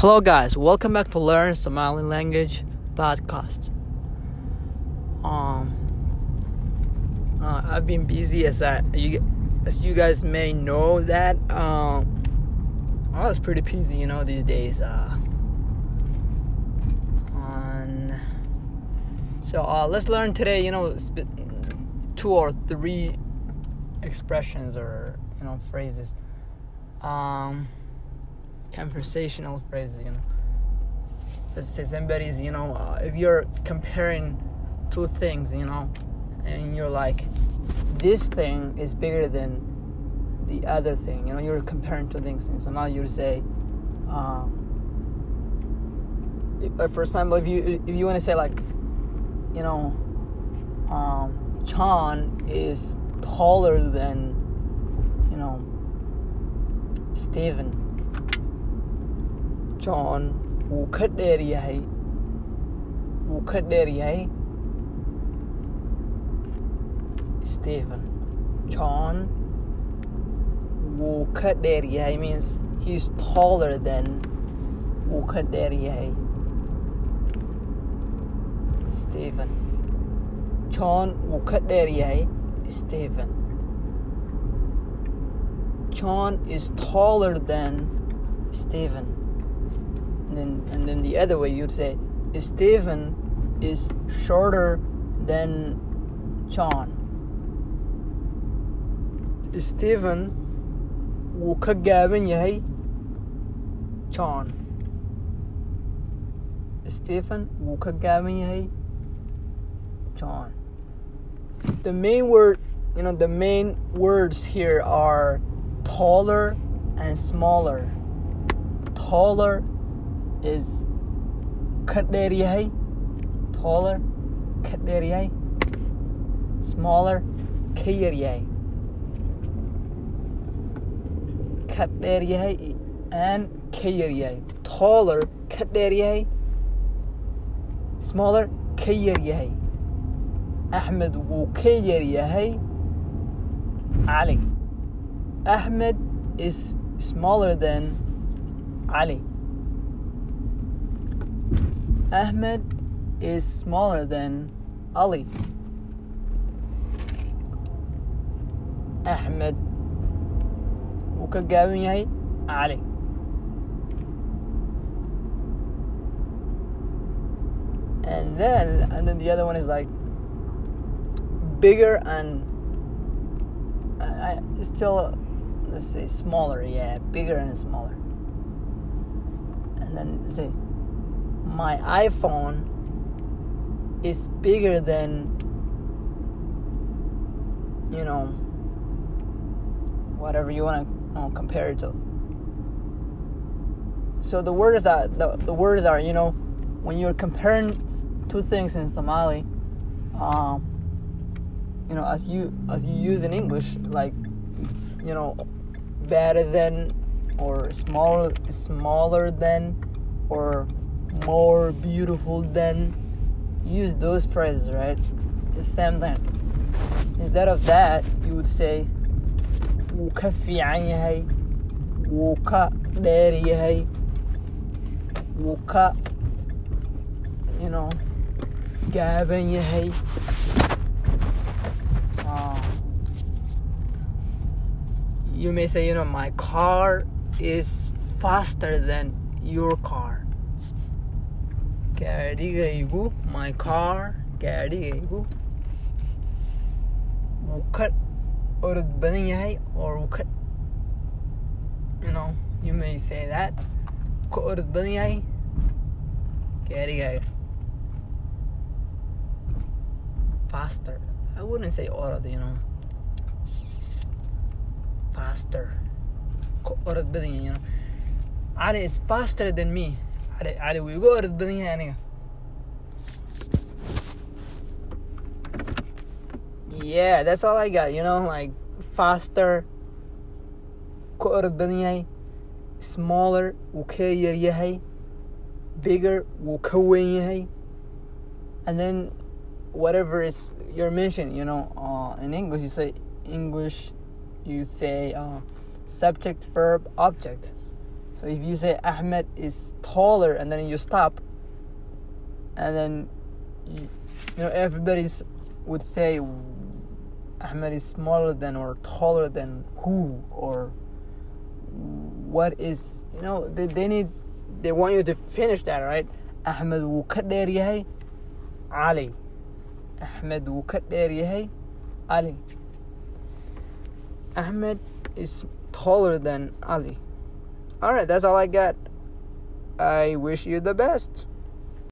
Hello, guys. Welcome back to Learn Somali Language podcast. Um, uh, I've been busy as I, you, as you guys may know that. Um, I was pretty busy, you know, these days. Uh, on, so uh, let's learn today. You know, two or three expressions or you know phrases. Um conversational phrases, you know. Let's say somebody's, you know, uh, if you're comparing two things, you know, and you're like, this thing is bigger than the other thing, you know, you're comparing two things, and somehow you say, um, if, for example, if you if you want to say like, you know, um, Chan is taller than, you know, Stephen john wuu ka dheer yahay wuu ka dheer yahay stephen. John wuu ka dheer yahay means he's taller than wuu ka dheer yahay stephen. John wuu ka dheer yahay stephen. John is taller than stephen and then and then the other way you'd say Stephen is shorter than John. Stephen wuu ka John. Stephen wuu ka John. The main word, you know, the main words here are taller and smaller. Taller is ka dheer yahay taller ka dheer yahay smaller ka yar yahay. Ka dheer yahay and ka yar yahay. Taller ka dheer yahay smaller ka yar yahay. Axmed wuu ka yar yahay. Cali ahmed is smaller than cali Ahmed is smaller than Ali. Ahmed wuu ka gaaban. And then, and then the other one is like bigger and uh, still, let's say smaller. Yeah, bigger and smaller. And then say my iPhone is bigger than you know whatever you want to compare it to. So the words are the, the words are you know when you're comparing two things in Somali, um, you know as you as you use in English like you know better than or smaller smaller than or more beautiful than use those phrases right? The same thing. Instead of that you would say wuu you know gaaban yahay. Uh, you may say you know my car is faster than your car gaadhigaygu my car gaadhigaygu wuu ka orod badan yahay or wuu ka you know you may say that. ka orod badan yahay gaadhigaaga faster. I wouldn't say orod you know. Faster. ka orod badan yahay you know. Ali is faster than me cali wuu iga orod badan yahay aniga yeah that's all I got you know like faster ka orod badan yahay smaller wuu ka yar yahay bigger wuu ka weyn yahay and then whatever is you're mentioning you know uh, in English you say English you say uh, subject verb object So if you say Ahmed is taller and then you stop, and then you, you know everybody's would say Ahmed is smaller than or taller than who or what is you know they, they need they want you to finish that right? Ahmed wuu yahay Ali. Ahmed wuu yahay Ali. Ahmed is taller than Ali Alright, that's all I got. I wish you the best.